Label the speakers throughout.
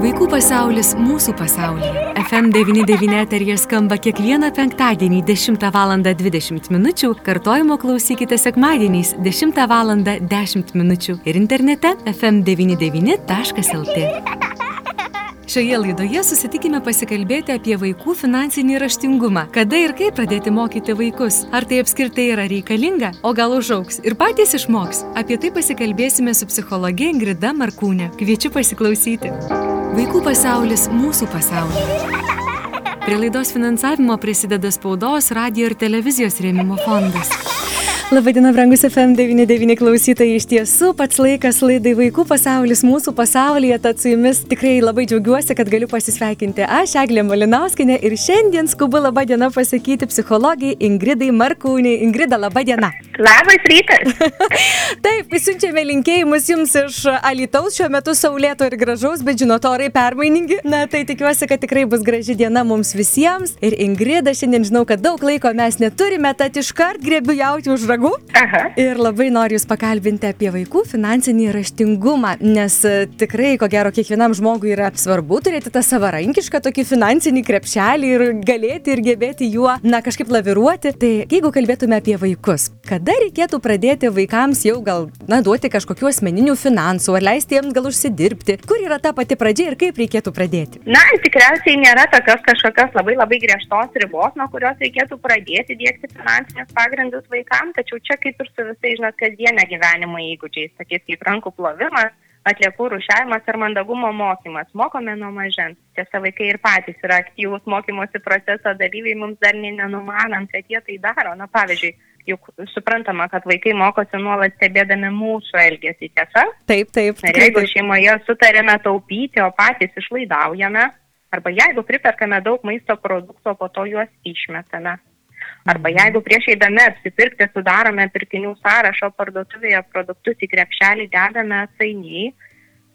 Speaker 1: Vaikų pasaulis mūsų pasaulyje. FM99 eterija skamba kiekvieną penktadienį 10 val. 20 min. Kartojimo klausykite sekmadieniais 10 val. 10 min. ir internete fm99.lt. Šioje laidoje susitikime pasikalbėti apie vaikų finansinį raštingumą. Kada ir kaip pradėti mokyti vaikus? Ar tai apskritai yra reikalinga? O gal užauks ir patys išmoks? Apie tai pasikalbėsime su psichologė Ingrida Markūnė. Kviečiu pasiklausyti. Vaikų pasaulis mūsų pasaulis. Prie laidos finansavimo prisideda spaudos, radio ir televizijos rėmimo fondas. Labadiena, brangus FM99 klausytojai. Iš tiesų, pats laikas laidai Vaikų pasaulis mūsų pasaulyje, tad su jumis tikrai labai džiaugiuosi, kad galiu pasisveikinti aš, Eglė Malinauskinė, ir šiandien skubu labadiena pasakyti psichologijai Ingridai Markūniai. Ingrida, labadiena.
Speaker 2: Labas rytas.
Speaker 1: Taip, siunčiame linkėjimus jums iš Alitaus, šiuo metu saulėto ir gražaus, bet žinot, orai permainingi. Na, tai tikiuosi, kad tikrai bus graži diena mums visiems. Ir Ingrida, šiandien žinau, kad daug laiko mes neturime, tad iškart grėbiu jauti už ragų.
Speaker 2: Aha.
Speaker 1: Ir labai noriu Jūs pakalbinti apie vaikų finansinį raštingumą, nes e, tikrai, ko gero, kiekvienam žmogui yra svarbu turėti tą savarankišką tokį finansinį krepšelį ir galėti ir gebėti juo, na, kažkaip laviruoti. Tai jeigu kalbėtume apie vaikus, kada reikėtų pradėti vaikams jau gal, na, duoti kažkokių asmeninių finansų, ar leisti jiems gal užsidirbti, kur yra ta pati pradžia ir kaip reikėtų pradėti?
Speaker 2: Na, tikriausiai nėra tokios kažkokios labai labai griežtos ribos, nuo kurios reikėtų pradėti dėkti finansinius pagrindus vaikams, tačiau čia kaip ir su visais, žinot, kasdienio gyvenimo įgūdžiais, tokiais kaip rankų plovimas, atliekų rušiavimas ar mandagumo mokymas. Mokome nuo mažens. Tiesa, vaikai ir patys yra aktyvūs mokymosi proceso dalyviai, mums dar nenumanant, kad jie tai daro. Na, pavyzdžiui, juk suprantama, kad vaikai mokosi nuolat stebėdami mūsų elgesį, tiesa?
Speaker 1: Taip, taip.
Speaker 2: Ir jeigu šeimoje sutarėme taupyti, o patys išlaidaujame, arba jeigu priperkame daug maisto produktų, po to juos išmetame, Arba jeigu prieš eidami apsipirkti sudarome pirkinių sąrašo parduotuvėje produktus į krepšelį dedame atsainiai,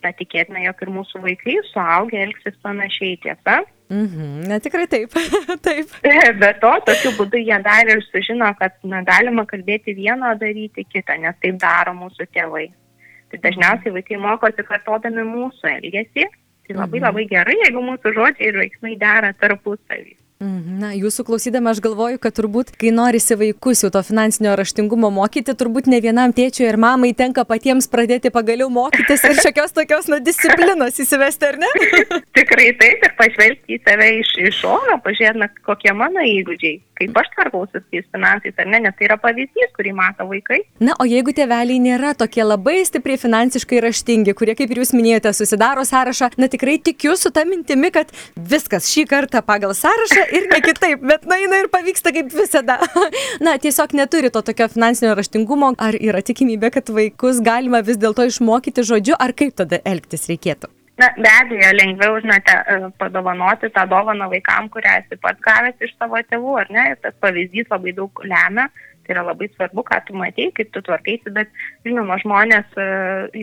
Speaker 2: na tikėtina, jog ir mūsų vaikai suaugę elgsis panašiai tiesa.
Speaker 1: Mhm, na tikrai taip. taip.
Speaker 2: Be to, tokiu būdu jie dar ir sužino, kad na, galima kalbėti vieną, daryti kitą, nes taip daro mūsų tėvai. Tai dažniausiai vaikai mokosi kartodami mūsų elgesį. Tai labai
Speaker 1: Mhm.
Speaker 2: labai gerai, jeigu mūsų žodžiai ir veiksmai dera tarpusavį.
Speaker 1: Mhm, Na, jūsų klausydama aš galvoju, kad turbūt, kai norisi vaikus jau to finansinio raštingumo mokyti, turbūt ne vienam tėčiui ir mamai tenka patiems pradėti pagaliau mokytis ir šiokios tokios, na, disciplinos įsivesti, ar ne?
Speaker 2: Tikrai taip ir pažvelgti į save iš, iš šono, pažiūrėti, kokie mano įgūdžiai, kaip aš tvarkausi su tais finansais, ar ne, nes tai yra pavyzdys, kurį mato vaikai.
Speaker 1: Na, o jeigu tėveliai nėra tokie labai stipriai finansiškai raštingi, kurie, kaip ir jūs minėjote, susidaro sąrašą, na tikrai tikiu su tą mintimi, kad viskas šį kartą pagal sąrašą ir ne kitaip, bet na, eina ir pavyksta kaip visada. Na, tiesiog neturi to tokio finansinio raštingumo, ar yra tikimybė, kad vaikus galima vis dėlto išmokyti žodžiu, ar kaip tada elgtis reikėtų.
Speaker 2: Na, be abejo, lengviau, žinote, e, padovanoti tą dovaną vaikam, kurią esi pats gavęs iš savo tėvų, ar ne, ir tas pavyzdys labai daug lemia. Tai yra labai svarbu, ką tu matei, kaip tu tvarkaisi, bet, žinoma, žmonės e,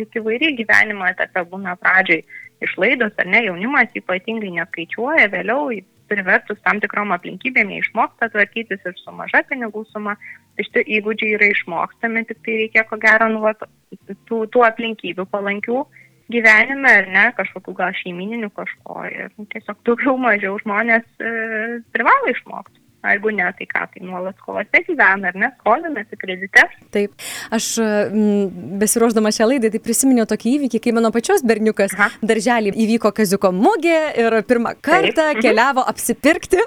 Speaker 2: juk įvairiai gyvenimo etape būna pradžioj išlaidos, ar ne, jaunimas ypatingai neskaičiuoja, vėliau privertus tam tikrom aplinkybėm išmoksta tvarkytis ir su maža pinigų suma. Tai šitie įgūdžiai yra išmokstami, tik tai reikia ko gero nu, va, tų, tų aplinkybių palankių gyvenime ar ne, kažkokių gal šeimininių kažko. Ir tiesiog daugiau mažiau žmonės e, privalo išmokti. O jeigu ne, tai ką, tai nuolat skolose gyvena, ar ne, skolinasi kredite.
Speaker 1: Taip, aš besiruoždama šią laidą, tai prisiminiau tokį įvykį, kai mano pačios berniukas
Speaker 2: Aha.
Speaker 1: darželį įvyko kaziuko mugė ir pirmą kartą
Speaker 2: mhm.
Speaker 1: keliavo apsipirkti.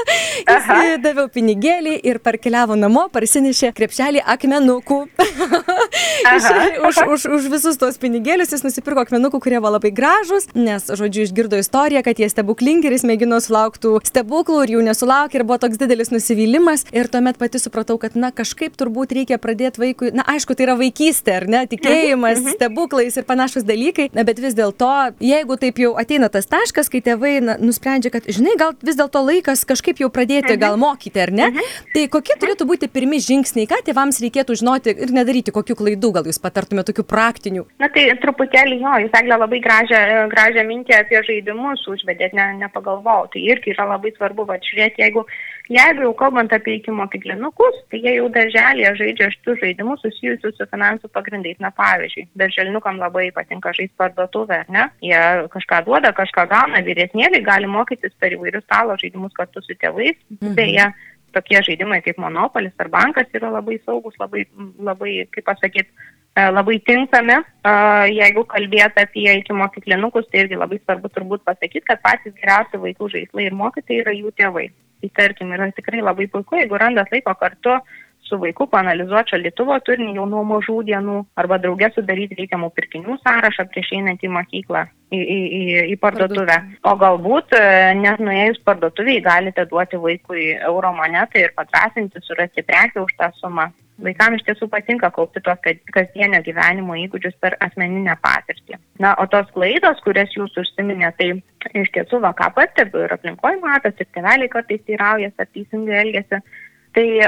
Speaker 1: Jis daviau pinigėlį ir parkeliavo namo, parsinešė krepšelį akmenukų. Iš- už, už, už visus tos pinigėlius jis nusipirko akmenukų, kurie buvo labai gražus, nes, žodžiu, išgirdo istoriją, kad jie stebuklingi ir jis mėgino sulaukti stebuklų ir jų nesulaukė ir buvo toks didelis nusivylimas. Ir tuomet pati supratau, kad, na, kažkaip turbūt reikia pradėti vaikui, na, aišku, tai yra vaikystė, ar ne, tikėjimas, stebuklais ir panašus dalykai, na, bet vis dėlto, jeigu taip jau ateina tas taškas, kai tėvai na, nusprendžia, kad, žinai, gal vis dėlto laikas kažkaip jau pradėti, gal mokyti, ar ne, tai kokie turėtų būti pirmi žingsniai, ką tėvams reikėtų žinoti ir nedaryti kokių klaidų, gal jūs patartumėte tokių praktinių.
Speaker 2: Na tai truputėlį jo, jūs eglė labai gražią, gražią mintį apie žaidimus užvedėt, ne, nepagalvojau. Tai irgi yra labai svarbu, va, žiūrėti, jeigu Jeigu jau kalbant apie iki mokyklinukus, tai jie jau darželėje žaidžia šitus žaidimus susijusius su finansų pagrindais. Na pavyzdžiui, darželinukam labai patinka žaisti parduotuvę, ar ne? Jie kažką duoda, kažką gauna, vyresnėliai gali mokytis per įvairius stalo žaidimus kartu su tėvais. Mhm. Beje, tokie žaidimai kaip Monopolis ar bankas yra labai saugus, labai, labai kaip pasakyti, E, labai tinkami. E, jeigu kalbėt apie iki mokyklinukus, tai irgi labai svarbu turbūt pasakyti, kad patys geriausi vaikų žaislai ir mokytojai yra jų tėvai. Tai tarkim, yra tikrai labai puiku, jeigu randat laiko kartu su vaiku panalizuoti šaldytuvo turinį jau nuo mažų dienų arba draugė sudaryti reikiamų pirkinių sąrašą prieš einant į mokyklą, į, į, į, į parduotuvę. O galbūt e, net nuėjus parduotuviai galite duoti vaikui euro monetą ir patrasinti surasti prekių už tą sumą. Vaikams iš tiesų patinka kaupti tos kasdienio gyvenimo įgūdžius per asmeninę patirtį. Na, o tos klaidos, kurias jūs užsiminė, tai iš tiesų, va, ką pastebiu ir aplinkoje matas, ir tėveliai kartais įraujas ar teisingai elgesi. Tai e,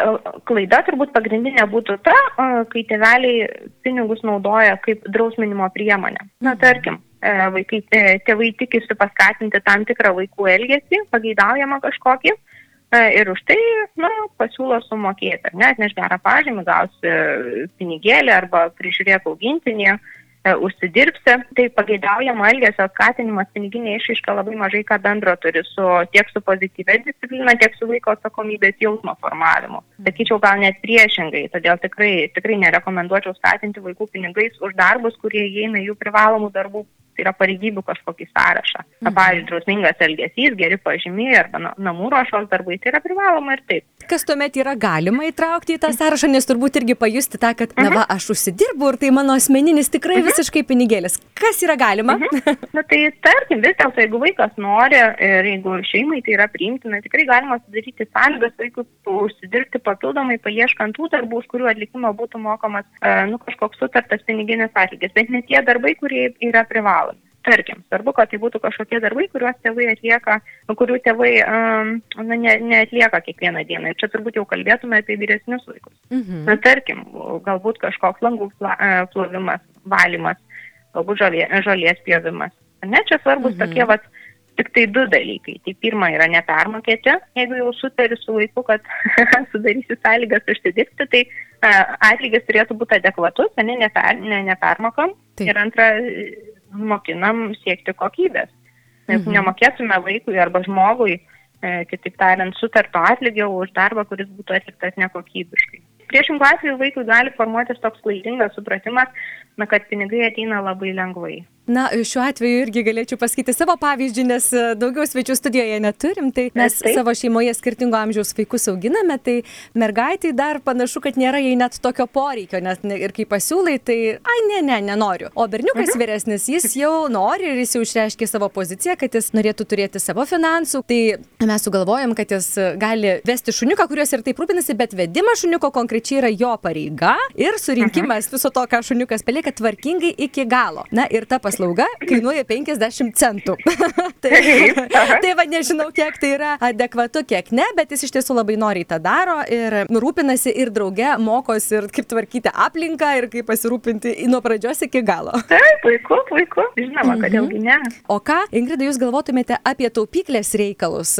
Speaker 2: klaida turbūt pagrindinė būtų ta, e, kai tėveliai pinigus naudoja kaip drausminimo priemonę. Na, tarkim, e, vaikai, tėvai tikisi paskatinti tam tikrą vaikų elgesį, pageidaujamą kažkokį, ir už tai, na, pasiūlo sumokėti, ar ne, atneš gerą pažymį, gausi pinigėlį arba prižiūrėk augintinį, e, užsidirbsi, tai pageidaujama elgesio skatinimas piniginė išaiška labai mažai ką bendro turi su tiek su pozityvia disciplina, tiek su vaiko atsakomybės jausmo formavimu. Sakyčiau, gal net priešingai, todėl tikrai, tikrai nerekomenduočiau skatinti vaikų pinigais už darbus, kurie įeina jų privalomų darbų tai yra pareigybių kažkokį sąrašą. Na, mhm. pavyzdžiui, drausmingas elgesys, geri pažymiai arba namų ruošos darbai, tai yra privaloma ir taip.
Speaker 1: Kas tuomet yra galima įtraukti į tą sąrašą, nes turbūt irgi pajusti tą, kad, na, va, aš užsidirbu ir tai mano asmeninis tikrai mhm. visiškai pinigėlis. Kas yra galima?
Speaker 2: Mhm. Na, tai tarkim, vis dėlto, jeigu vaikas nori ir jeigu šeimai tai yra priimtina, tikrai galima sudaryti sąlygas vaikui užsidirbti papildomai, paieškant tų darbų, už kurių atlikimo būtų mokamas, e, nu, kažkoks sutartas piniginis atlygis, bet ne tie darbai, kurie yra privalomi. Tarkim, svarbu, kad tai būtų kažkokie darbai, kuriuos tėvai atlieka, kurių tėvai um, na, ne, neatlieka kiekvieną dieną. Ir čia turbūt jau kalbėtume apie vyresnius vaikus. Mhm. Na, tarkim, galbūt kažkoks langų plovimas, valymas, galbūt žolė, žolės pjovimas. Ne, čia svarbus mhm. tokie, vat, tik tai du dalykai. Tai pirma yra nepermokėti, jeigu jau sutari su vaiku, kad sudarysi sąlygas užsidirbti, tai uh, atlygis turėtų būti adekvatus, ne, neper, ne, nepermokam. Taip. Ir antra, mokinam siekti kokybės. Nes mhm. nemokėtume vaikui arba žmogui, e, kitaip tariant, sutarto atlygio už darbą, kuris būtų atliktas nekokybiškai. Priešingų atveju vaikui gali formuotis toks klaidingas supratimas, na, kad pinigai ateina labai lengvai.
Speaker 1: Na, šiuo atveju irgi galėčiau pasakyti savo pavyzdžių, nes e, daugiau svečių studijoje neturim, tai mes Taip. savo šeimoje skirtingo amžiaus vaikus auginame, tai mergaitai dar panašu, kad nėra jai net tokio poreikio, nes ir kai pasiūlai, tai, ai, ne, ne, nenoriu. O berniukas mhm. vyresnis, jis jau nori ir jis jau išreiškė savo poziciją, kad jis norėtų turėti savo finansų, tai mes sugalvojom, kad jis gali vesti šuniuką, kuriuos ir taip rūpinasi, bet vedimas šuniuko konkrečiai yra jo pareiga ir surinkimas mhm. viso to, ką šuniukas palieka tvarkingai iki galo. Na ir ta paslauga kainuoja 50 centų. tai, tai va nežinau, kiek tai yra adekvatu, kiek ne, bet jis iš tiesų labai noriai tą daro ir rūpinasi ir drauge mokosi ir kaip tvarkyti aplinką ir kaip pasirūpinti nuo pradžios iki galo.
Speaker 2: Taip, puiku, puiku. Žinoma, mhm. kodėlgi ne.
Speaker 1: O ką, Ingrida, jūs galvotumėte apie taupyklės reikalus?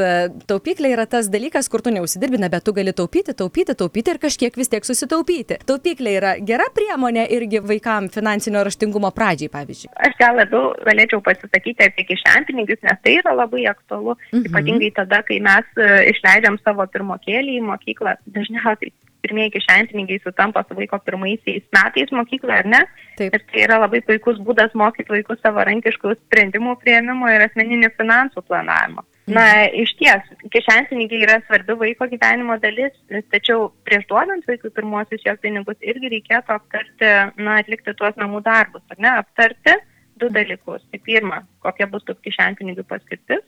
Speaker 1: Taupyklė yra tas dalykas, kur tu neusidirbina, bet tu gali taupyti, taupyti, taupyti ir kažkiek vis tiek susitaupyti. Taupyklė yra gera priemonė irgi vaikams finansinio raštingumo pradžiai, pavyzdžiui.
Speaker 2: Aš gal labiau galėčiau pasisakyti apie kišenpinigius, nes tai yra labai aktualu, mhm. ypatingai tada, kai mes e, išleidžiam savo pirmokėlį į mokyklą. Dažniausiai pirmieji kišenpinigiai sutampa su vaiko pirmaisiais metais mokykloje, ar ne? Taip. Ir tai yra labai puikus būdas mokyti vaikus savarankiškų sprendimų prieimimo ir asmeninių finansų planavimo. Na, iš ties, kišenpinigiai yra svarbi vaiko gyvenimo dalis, tačiau prieš duodant vaikui pirmuosius jo pinigus irgi reikėtų aptarti, na, atlikti tuos namų darbus, ar ne, aptarti, du dalykus. Tai pirma, kokia bus tų kišenpinigių paskirtis,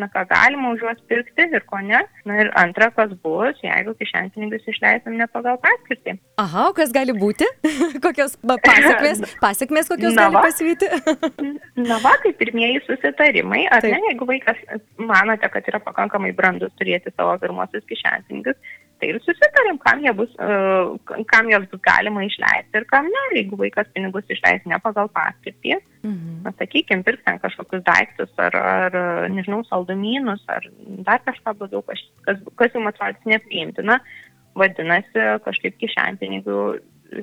Speaker 2: na ką galima už juos pirkti ir ko ne. Na ir antra, kas bus, jeigu kišenpinigius išleisim ne pagal paskirtį.
Speaker 1: Aha, o kas gali būti? kokios pasiekmes, pasiekmes kokios na, gali pasivyti?
Speaker 2: na va, tai pirmieji susitarimai, ar Taip. ne, jeigu vaikas manote, kad yra pakankamai brandus turėti savo pirmosius kišenpinigius, Tai ir susitarėm, kam, bus, uh, kam jos bus galima išleisti ir kam ne. Jeigu vaikas pinigus išleis ne pagal paskirtį, mhm. na, sakykime, pirks ten kažkokius daiktus ar, ar nežinau, saldumynus ar dar kažką daugiau, kas, kas jums atrodo nepriimtina, vadinasi, kažkaip kišenpinigių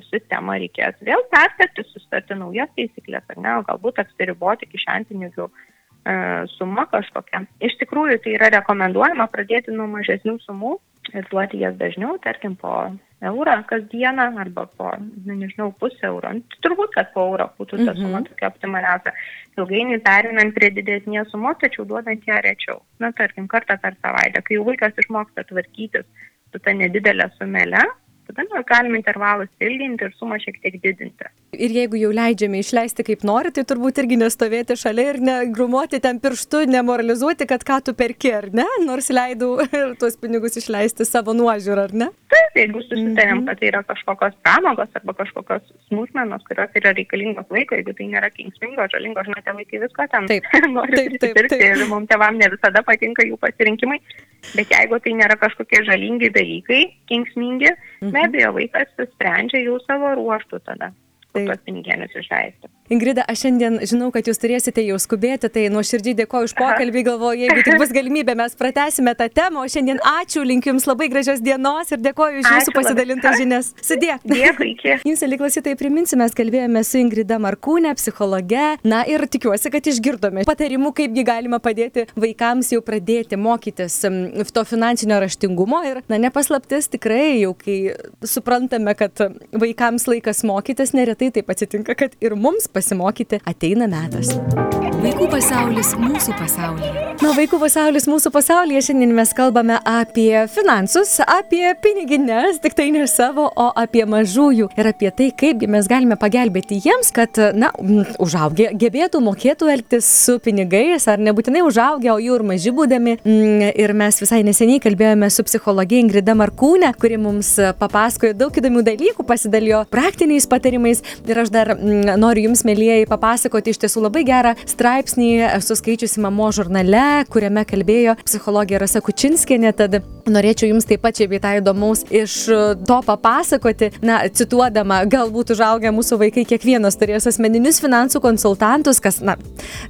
Speaker 2: sistemą reikės vėl perskati, susitarti naujas taisyklės, ar ne, galbūt apsiriboti kišenpinigių e, suma kažkokia. Iš tikrųjų, tai yra rekomenduojama pradėti nuo mažesnių sumų ir duoti jas dažniau, tarkim, po eurą kasdieną arba po, nu, nežinau, pusę euro. Nu, turbūt, kad po euro būtų ta suma mhm. tokia optimaliausia. Ilgainiui perinant prie didesnės sumos, tačiau duodant ją rečiau. Na, tarkim, kartą per savaitę, kai vaikas išmoksta tvarkytis su ta nedidelė sumelė, tada mes galim intervalus ilginti ir sumą šiek tiek didinti.
Speaker 1: Ir jeigu jau leidžiame išleisti kaip nori, tai turbūt irgi nestovėti šalia ir negrumuoti ten pirštu, nemoralizuoti, kad ką tu perki, ar ne? Nors leidau tuos pinigus išleisti savo nuožiūrą, ar ne?
Speaker 2: Taip, jeigu susitarėm, mm -hmm. kad tai yra kažkokios pramogos arba kažkokios smulkmenos, kurios yra reikalingos vaiko, jeigu tai nėra kengsmingo, žalingo, žinote, vaikai visko ten taip, taip, taip, taip. ir mums tėvam ne visada patinka jų pasirinkimai, bet jeigu tai nėra kažkokie žalingi dalykai, kengsmingi, mhm. be abejo, vaikas sprendžia jau savo ruoštų tada tuos pinigėlius išleisti.
Speaker 1: Ingrida, aš šiandien žinau, kad jūs turėsite jau skubėti, tai nuoširdžiai dėkoju už pokalbį, galvoju, jeigu tik bus galimybė, mes pratęsime tą temą, o šiandien ačiū, linkiu Jums labai gražios dienos ir dėkoju už Jūsų pasidalintas žinias. Sudė.
Speaker 2: Dėkui, iki.
Speaker 1: Jums, liklausytai, priminsiu, mes kalbėjome su Ingrida Markūnė, psichologe. Na ir tikiuosi, kad išgirdome patarimų, kaipgi galima padėti vaikams jau pradėti mokytis to finansinio raštingumo. Ir, na, nepaslaptis tikrai, jau kai suprantame, kad vaikams laikas mokytis, neretai taip atsitinka, kad ir mums pasimokyti ateina metas. Vaikų pasaulis mūsų pasaulyje. Na, vaikų pasaulis mūsų pasaulyje šiandien mes kalbame apie finansus, apie piniginės, tik tai ne savo, o apie mažųjų ir apie tai, kaipgi mes galime pagelbėti jiems, kad, na, užaugę gebėtų, mokėtų elgtis su pinigais, ar nebūtinai užaugę, o jų ir maži būdami. Ir mes visai neseniai kalbėjome su psichologė Ingrida Markūnė, kuri mums papasakojo daug įdomių dalykų, pasidalijo praktiniais patarimais ir aš dar noriu jums, mėlyjeji, papasakoti iš tiesų labai gerą straipsnį, esu skaičiusi mamo žurnale, kuriame kalbėjo psichologija Rasa Kučinskienė, tad norėčiau jums taip pat čia bei tą įdomaus iš to papasakoti, na, cituodama, galbūt užaugę mūsų vaikai kiekvienas turės asmeninius finansų konsultantus, kas, na,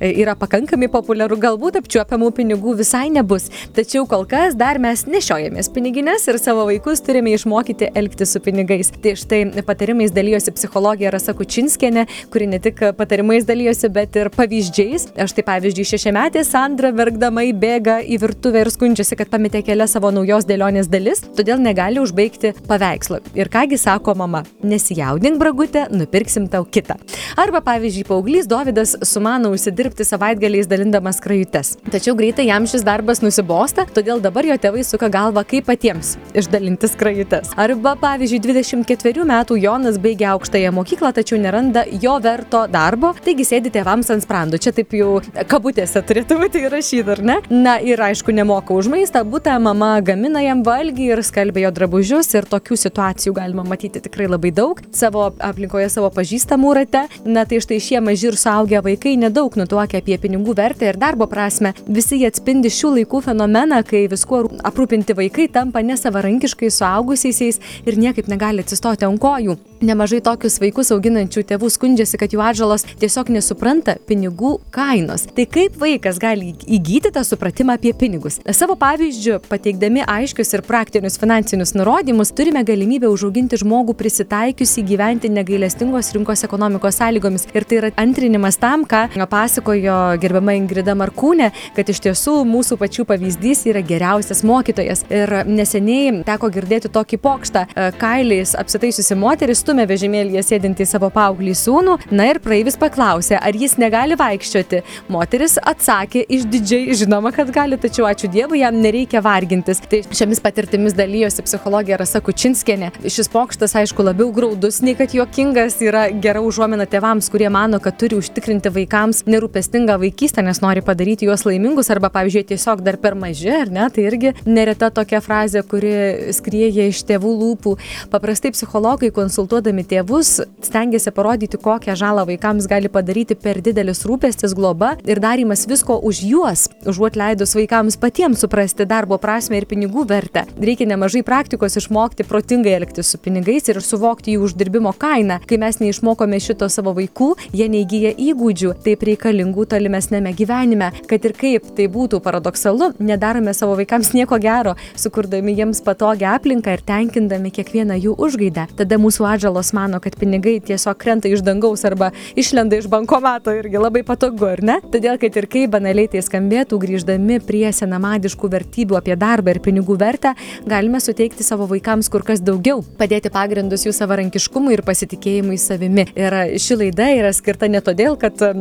Speaker 1: yra pakankamai populiaru, galbūt apčiuopiamų pinigų visai nebus. Tačiau kol kas dar mes nešiojamės piniginės ir savo vaikus turime išmokyti elgtis su pinigais. Tai štai patarimais dalyjosi psichologija Rasa Kučinskienė, kuri ne tik patarimais dalyjosi, bet ir pavyzdžiais. Aš tai pavyzdžiui, šešiametė Sandra verkdama įbėga į virtuvę ir skundžiasi, kad pametė kelias savo naujos dėlionės dalis, todėl negali užbaigti paveikslo. Ir kągi sako mama, nesijaudink bragutė, nupirksim tau kitą. Arba pavyzdžiui, paauglys Davidas sumano užsidirbti savaitgaliais dalindamas krajutes. Tačiau greitai jam šis darbas nusibosta, todėl dabar jo tėvai suka galvą, kaip patiems išdalinti skrajutes. Arba pavyzdžiui, 24 metų Jonas baigia aukštąją mokyklą, tačiau neranda jo verto darbo, taigi sėdi tėvams ant sprando. Čia taip jau kabutėse turėtų būti įrašyta, ar ne? Na ir aišku, nemoka už maistą, būtą mama gamina jam valgį ir skalbė jo drabužius ir tokių situacijų galima matyti tikrai labai daug savo aplinkoje, savo pažįstamų rate. Na tai štai šie maži ir suaugę vaikai nedaug nutuokia apie pinigų vertę ir darbo prasme. Visi jie atspindi šių laikų fenomeną, kai viskuo aprūpinti vaikai tampa nesavarankiškai suaugusiais ir niekaip negali atsistoti ant kojų. Nemažai tokius vaikus auginančių tėvų skundžiasi, kad jų atžalos tiesiog nesupranta pinigų kainos. Tai kaip vaikas gali įgyti tą supratimą apie pinigus? Savo pavyzdžių, pateikdami aiškius ir praktinius finansinius nurodymus, turime galimybę užauginti žmogų prisitaikiusi gyventi negailestingos rinkos ekonomikos sąlygomis. Ir tai yra antrinimas tam, ką pasakojo gerbiama Ingrida Markūnė, kad iš tiesų mūsų pačių pavyzdys yra geriausias mokytojas. Ir neseniai teko girdėti tokį pokštą. Kailiais apsitaisiusi moteris stumia vežimėlėje sėdintį savo paauglį sūnų, na ir praeivis paklausė, ar jis negali vaikščioti. Moteris atsakė išdidžiai, žinoma, kad gali, tačiau ačiū Dievui, jam nereikia vargintis. Tai šiomis patirtimis dalyjosi psichologija Rasa Kučinskienė. Šis pokštas, aišku, labiau graudus nei kad juokingas, yra gera užuomina tėvams, kurie mano, kad turi užtikrinti vaikams nerūpestingą vaikystę, nes nori padaryti juos laimingus arba, pavyzdžiui, tiesiog dar per maži, ar ne? Tai irgi nereta tokia frazė, kuri skrieja iš tėvų lūpų. Paprastai psichologai konsultuoja kritikuodami tėvus, stengiasi parodyti, kokią žalą vaikams gali padaryti per didelis rūpestis globa ir darymas visko už juos, užuot leidus vaikams patiems suprasti darbo prasme ir pinigų vertę. Reikia nemažai praktikos išmokti protingai elgtis su pinigais ir suvokti jų uždirbimo kainą. Kai mes neišmokome šito savo vaikų, jie neįgyja įgūdžių, taip reikalingų tolimesnėme gyvenime. Kad ir kaip tai būtų paradoksalu, nedarome savo vaikams nieko gero, sukurdami jiems patogią aplinką ir tenkindami kiekvieną jų užgaidą. Tada mūsų atžalos mano, kad pinigai tiesiog krenta iš dangaus arba išlenda iš bankomato irgi labai patogu, ar ne? Todėl, kad ir kaip banaliai tai skambėtų, grįždami prie senamadiškų vertybių apie darbą ir pinigų vertę, galime suteikti savo vaikams kur kas daugiau, padėti pagrindus jų savarankiškumui ir pasitikėjimui savimi. Ir ši laida yra skirta ne todėl, kad uh,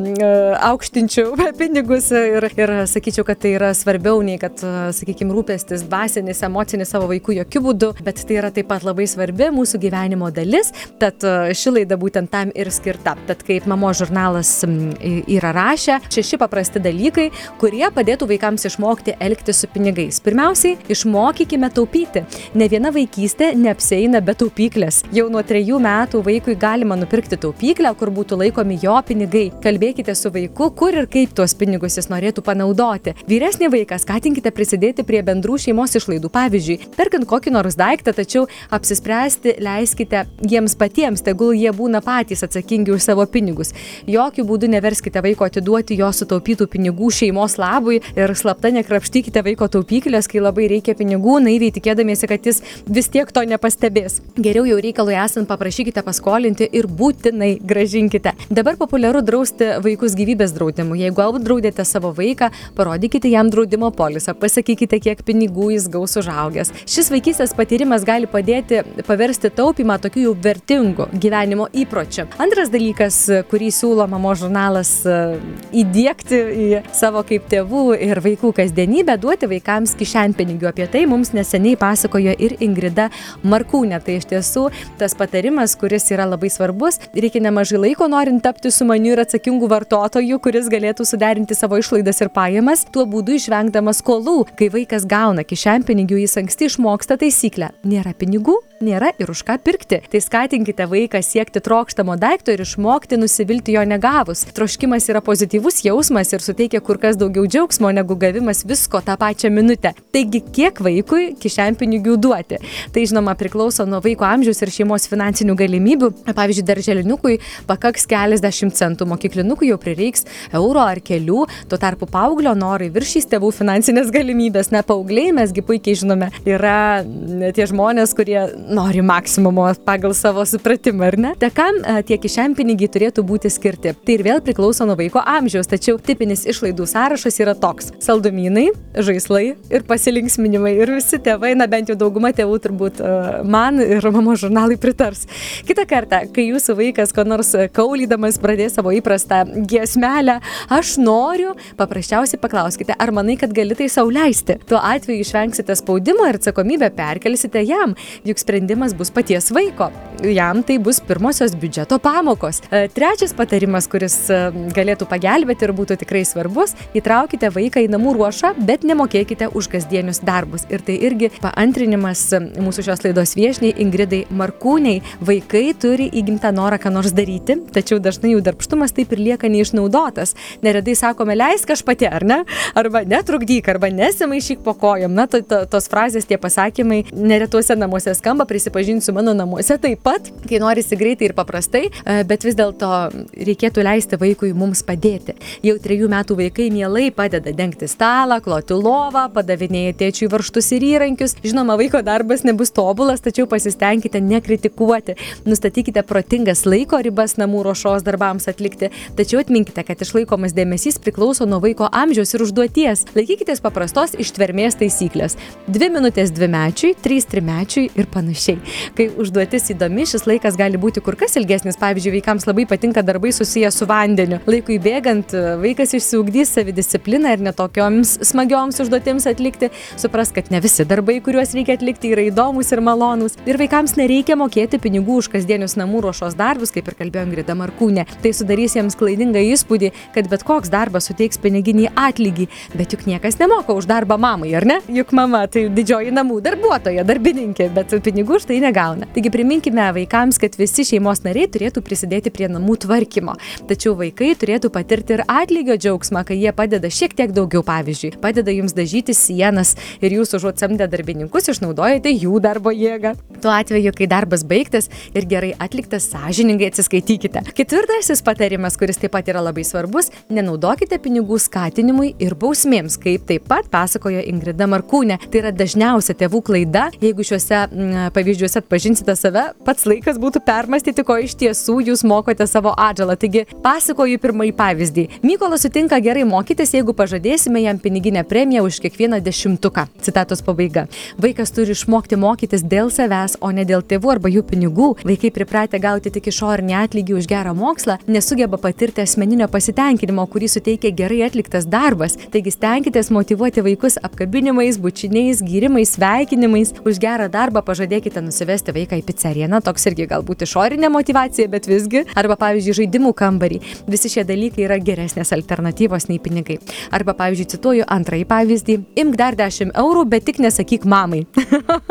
Speaker 1: aukštinčiau pinigus ir, ir sakyčiau, kad tai yra svarbiau nei kad, uh, sakykime, rūpestis dvasinis, emocinis savo vaikų jokių būdų, bet tai yra taip pat labai svarbi mūsų gyvenimo dalis. Tad uh, ši laida būtent tam ir skirta. Tad kaip mamo žurnalas yra rašę, šeši paprasti dalykai, kurie padėtų vaikams išmokti elgtis su pinigais. Pirmiausiai, išmokykime taupyti. Ne viena vaikystė neapseina be taupyklės. Jau nuo trejų metų vaikui galima nupirkti taupyklę, kur būtų laikomi jo pinigai. Kalbėkite su vaiku, kur ir kaip tuos pinigus jis norėtų panaudoti. Vyresnį vaiką skatinkite prisidėti prie bendrų šeimos išlaidų. Pavyzdžiui, perkant kokį nors daiktą, tačiau apsispręsti leiskite jiems patiems, tegul jie būna patys atsakingi už savo pinigus. Jokių būdų neverskite vaiko atiduoti jo sutaupytų pinigų šeimos labui ir slapta nekrapštykite vaiko taupyklės, kai labai reikia pinigų, naiviai tikėdamiesi, kad jis vis tiek to nepastebės. Geriau jau reikalui esant paprašykite paskolinti ir būtinai gražinkite. Dabar populiaru drausti vaikus gyvybės draudimu. Jeigu apdraudėte savo vaiką, parodykite jam draudimo polisą, pasakykite, kiek pinigų jis gaus užaugęs. Šis vaikystės patyrimas gali padėti paversti taupimą tokiu jau vertingu gyvenimo įpročiu. Antras dalykas, kurį siūlo mamo žurnalas e, įdėkti į savo kaip tėvų ir vaikų kasdienybę, duoti vaikams kišenpinigių. Apie tai mums neseniai pasakojo ir Ingrida Markūnė. Tai iš tiesų tas patarimas, kuris yra labai svarbus. Reikia nemažai laiko norint tapti sumaniu ir atsakingu vartotoju, kuris galėtų suderinti savo išlaidas ir pajamas, tuo būdu išvengdamas skolų. Kai vaikas gauna kišenpinigių, jis anksti išmoksta taisyklę. Nėra pinigų, nėra ir už ką pirkti. Tai skatinkite vaiką siekti trokštamo daikto ir išmokti nusivilti jo negavus. Troškimas yra pozityvus jausmas ir suteikia kur kas daugiau džiaugsmo negu gavimas visko tą pačią minutę. Taigi, kiek vaikui kišenpinigių duoti? Tai žinoma priklauso nuo vaiko amžiaus ir šeimos finansinių galimybių. Pavyzdžiui, darželinukui pakaks keliasdešimt centų, mokyklinukui jau prireiks euro ar kelių, tuo tarpu paauglio norai viršys tėvų finansinės galimybės. Na, paaugliai mesgi puikiai žinome, yra tie žmonės, kurie nori maksimumo pagal savo supratimą, ar ne? Tai kam tie kišenpinigiai turėtų būti skirti? Tai ir vėl priklauso nuo vaiko amžiaus, tačiau tipinis išlaidų sąrašas yra toks - saldumynai, žaislai ir pasilinksminimai. Ir visi tėvai, na bent jau dauguma tėvų turbūt man ir mamo žurnalai pritars. Kita kartą, kai jūsų vaikas ko nors kaulydamas pradės savo įprastą giesmelę, aš noriu, paprasčiausiai paklauskite, ar manai, kad gali tai sauliaisti. Tuo atveju išvengsite spaudimo ir atsakomybę perkelsite jam, juk sprendimas bus paties vaiko. Jam tai bus pirmosios biudžeto pamokos. Trečias patarimas, kuris galėtų pagelbėti ir būtų tikrai svarbus, įtraukite vaiką į namų ruošą, bet nemokėkite už kasdienius darbus. Ir tai irgi paantrinimas mūsų šios laidos viešniai Ingridai Markūniai. Vaikai turi įgimtą norą ką nors daryti, tačiau dažnai jų darbštumas taip ir lieka neišnaudotas. Neredai sakome, leisk aš pati, ar ne? Arba netrukdyk, arba nesimaišyk po kojom. Na, to, to, tos frazės, tie pasakymai neretuose namuose skamba, prisipažinsiu, mano namuose taip pat, kai norisi greitai ir paprastai, bet vis dėlto reikėtų leisti vaikui mums padėti. Jau trejų metų vaikai mielai padeda dengti stalą, kloti lovą, padavinėja tėčiui varštus ir įrankius. Žinoma, vaiko darbas nebus tobulas, tačiau pasistengkite nekritikuoti. Nustatykite protingas laiko ribas namų ruošos darbams atlikti, tačiau atminkite, kad išlaikomas dėmesys priklauso nuo vaiko amžiaus ir užduoties. Laikykitės paprastos ištvermės taisyklės. Dvi minutės dvimečiui, trys trimečiui ir panašiai. Kai užduotis įdomi, šis laikas gali būti kur kas ilgesnis. Pavyzdžiui, vaikams labai patinka darbai susiję su vandeniu. Laikui bėgant, vaikas išsiugdys savidiscipliną ir netokioms smagioms užduotims atlikti. Supras, kad ne visi darbai, kuriuos reikia atlikti, yra įdomus ir malonūs. Ir vaikams nereikia mokėti pinigų už kasdienius namų ruošos darbus, kaip ir kalbėjo Ingrida Markūnė. Tai sudarys jiems klaidingą įspūdį, kad bet koks darbas suteiks piniginį atlygį. Bet juk niekas nemoka už darbą mamai, ar ne? Juk mama tai didžioji namų darbuotoja, darbininkė, bet pinigų už tai negauna. Taigi priminkime vaikams, kad visi šeimos nariai turėtų prisidėti prie namų tvarkymo. Tačiau vaikai turėtų patirti ir atlygio džiaugsmą, kai jie padeda šiek tiek daugiau, pavyzdžiui, padeda jums dažyti sienas ir jūs užuot samdę darbininkus išnaudojate jų darbo jėgą. Tuo atveju, kai darbas baigtas ir gerai atliktas, sąžiningai atsiskaitykite. Ketvirtasis patarimas, kuris taip pat yra labai svarbus - nenaudokite pinigų skatinimui ir bausmėms, kaip taip pat pasakojo Ingrida Markūnė. Tai yra dažniausia tėvų klaida, jeigu šiuose m, pavyzdžiuose atpažinsite save, pats laikas būtų permastyti, ko iš tiesų jūs mokote savo atžalą. Taigi, pasakoju pirmąjį pavyzdį. Mykolas sutinka gerai mokytis, jeigu pažadėsime jam piniginę premiją už kiekvieną dešimtuką. Citatos pabaiga. Vaikas turi išmokti mokytis dėl savęs, o ne dėl tėvų arba jų pinigų. Vaikai pripratę gauti tik išorinį atlygį už gerą mokslą, nesugeba patirti asmeninio pasitenkinimo, kurį suteikia gerai atliktas darbas. Taigi stenkitės motivuoti vaikus apkabinimais, bučiniais, gyrimais, sveikinimais. Už gerą darbą pažadėkite nusivesti vaiką į pizzeriją. Na, toks irgi galbūt išorinė motivacija, bet visgi. Arba, pavyzdžiui, žaidimų kambarį. Visi šie dalykai yra geresnės alternatyvos nei pinigai. Arba, pavyzdžiui, cituoju antrąjį pavyzdį. Imk dar 10 eurų, bet tik nesakyk mamai.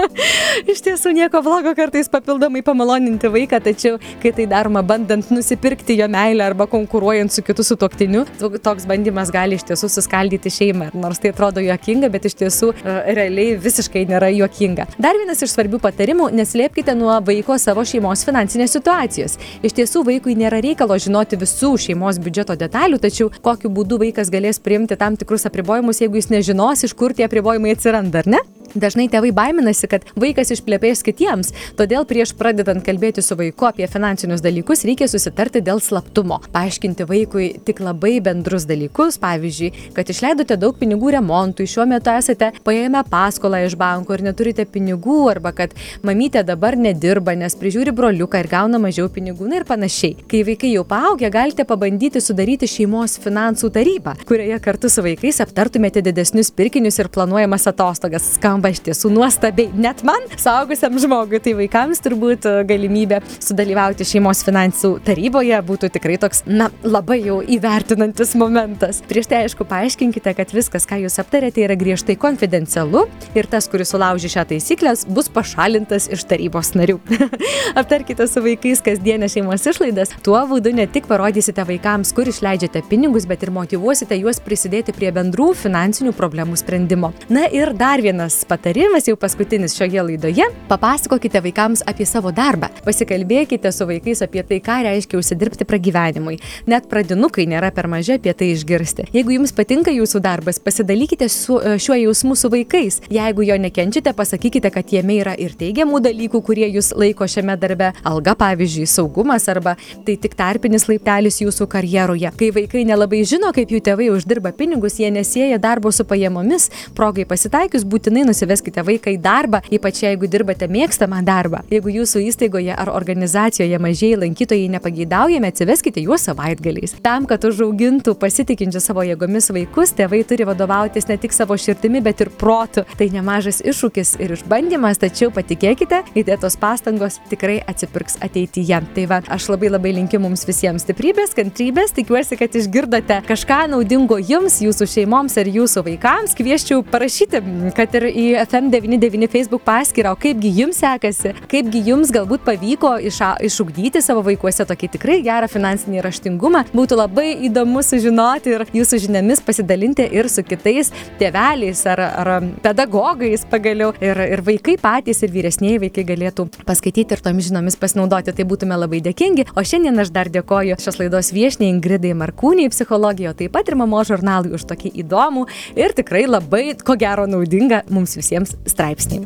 Speaker 1: Iš tiesų nieko blogo kartais papildomai pamaloninti vaiką, tačiau kai tai daroma bandant nusipirkti jo meilę arba konkuruojant su kitu sutoktiniu, toks bandymas gali iš tiesų suskaldyti šeimą. Nors tai atrodo juokinga, bet iš tiesų e, realiai visiškai nėra juokinga. Dar vienas iš svarbių patarimų - neslėpkite nuo vaiko savo šeimos finansinės situacijos. Iš tiesų vaikui nėra reikalo žinoti visų šeimos biudžeto detalių, tačiau kokiu būdu vaikas galės priimti tam tikrus apribojimus, jeigu jis nežinos, iš kur tie apribojimai atsiranda, ar ne? Dažnai tėvai baiminasi, kad vaikas išplėpės kitiems, todėl prieš pradedant kalbėti su vaiku apie finansinius dalykus reikia susitarti dėl slaptumo. Paaiškinti vaikui tik labai bendrus dalykus, pavyzdžiui, kad išleidote daug pinigų remontui, šiuo metu esate paėmę paskolą iš banko ir neturite pinigų, arba kad mamytė dabar nedirba, nes prižiūri broliuką ir gauna mažiau pinigų na ir panašiai. Kai vaikai jau paaugę, galite pabandyti sudaryti šeimos finansų tarybą, kurioje kartu su vaikais aptartumėte didesnius pirkinius ir planuojamas atostogas. Skamba iš tiesų nuostabiai. Net man, saugusiam žmogui, tai vaikams turbūt e, galimybė sudalyvauti šeimos finansų taryboje būtų tikrai toks, na, labai jau įvertinantis momentas. Prieš tai, aišku, paaiškinkite, kad viskas, ką jūs aptarėte, yra griežtai konfidencialu ir tas, kuris sulaužė šią taisyklę, bus pašalintas iš tarybos narių. Aptarkite su vaikais kasdienę šeimos išlaidas, tuo būdu ne tik parodysite vaikams, kur išleidžiate pinigus, bet ir motivuosite juos prisidėti prie bendrų finansinių problemų sprendimo. Na ir dar vienas patarimas jau paskutinis šioje laidoje - papasakokite vaikams apie savo darbą. Pasikalbėkite su vaikais apie tai, ką reiškia užsidirbti pragyvenimui. Net pradinukai nėra per maži apie tai išgirsti. Jeigu jums patinka jūsų darbas, pasidalykite su e, šiuo jausmu su vaikais. Jeigu jo nekenčiate, pasakykite, kad jame yra ir teigiamų dalykų, kurie jūs laiko šiame darbe. Alga, pavyzdžiui, saugumas arba tai tik tarpinis laiptelis jūsų karjeroje. Kai vaikai nelabai žino, kaip jų tėvai uždirba pinigus, jie nesieja darbo su pajamomis, progai pasitaikius būtinai nusiveskite vaiką į darbą, ypač jeigu dirbate mėgstamą darbą. Jeigu jūsų įstaigoje ar organizacijoje mažieji lankytojai nepageidaujami, atsiveskite juos savaitgaliais. Tam, kad užaugintų pasitikinčių savo jėgomis vaikus, tėvai turi vadovautis ne tik savo širdimi, bet ir protu. Tai nemažas iššūkis ir išbandymas, tačiau patikėkite, įdėtos pastangos tikrai atsipirks ateityje. Tai va, aš labai labai linkiu mums visiems stiprybės, kantrybės, tikiuosi, kad išgirdote kažką naudingo jums, jūsų šeimoms ir jūsų vaikams. Kvieščiau parašyti, kad ir į FM99 Facebook paskyrą, o kaipgi jums sekasi, kaipgi jums galbūt pavyko iša, išugdyti savo vaikuose tokį tikrai gerą finansinį raštingumą. Būtų labai įdomu sužinoti ir jūsų žiniomis pasidalinti ir su kitais tėveliais ar, ar pedagogais pagaliau. Ir, ir vaikai patys ir vyresnėji vaikai galėtų paskaityti ir tomis žiniomis pasinaudoti. Tai būtume labai dėkingi. O šiandien aš dar dėkoju šios laidos viešniai Ingridai Markūniai psichologijoje, taip pat ir mamo žurnalui už tokį įdomų ir tikrai labai, ko gero, naudingą mums visiems straipsnį.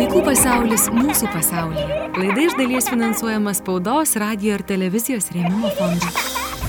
Speaker 3: Vaikų pasaulis mūsų pasaulyje. Laida iš dalies finansuojama spaudos, radio ir televizijos rėmimo fondo.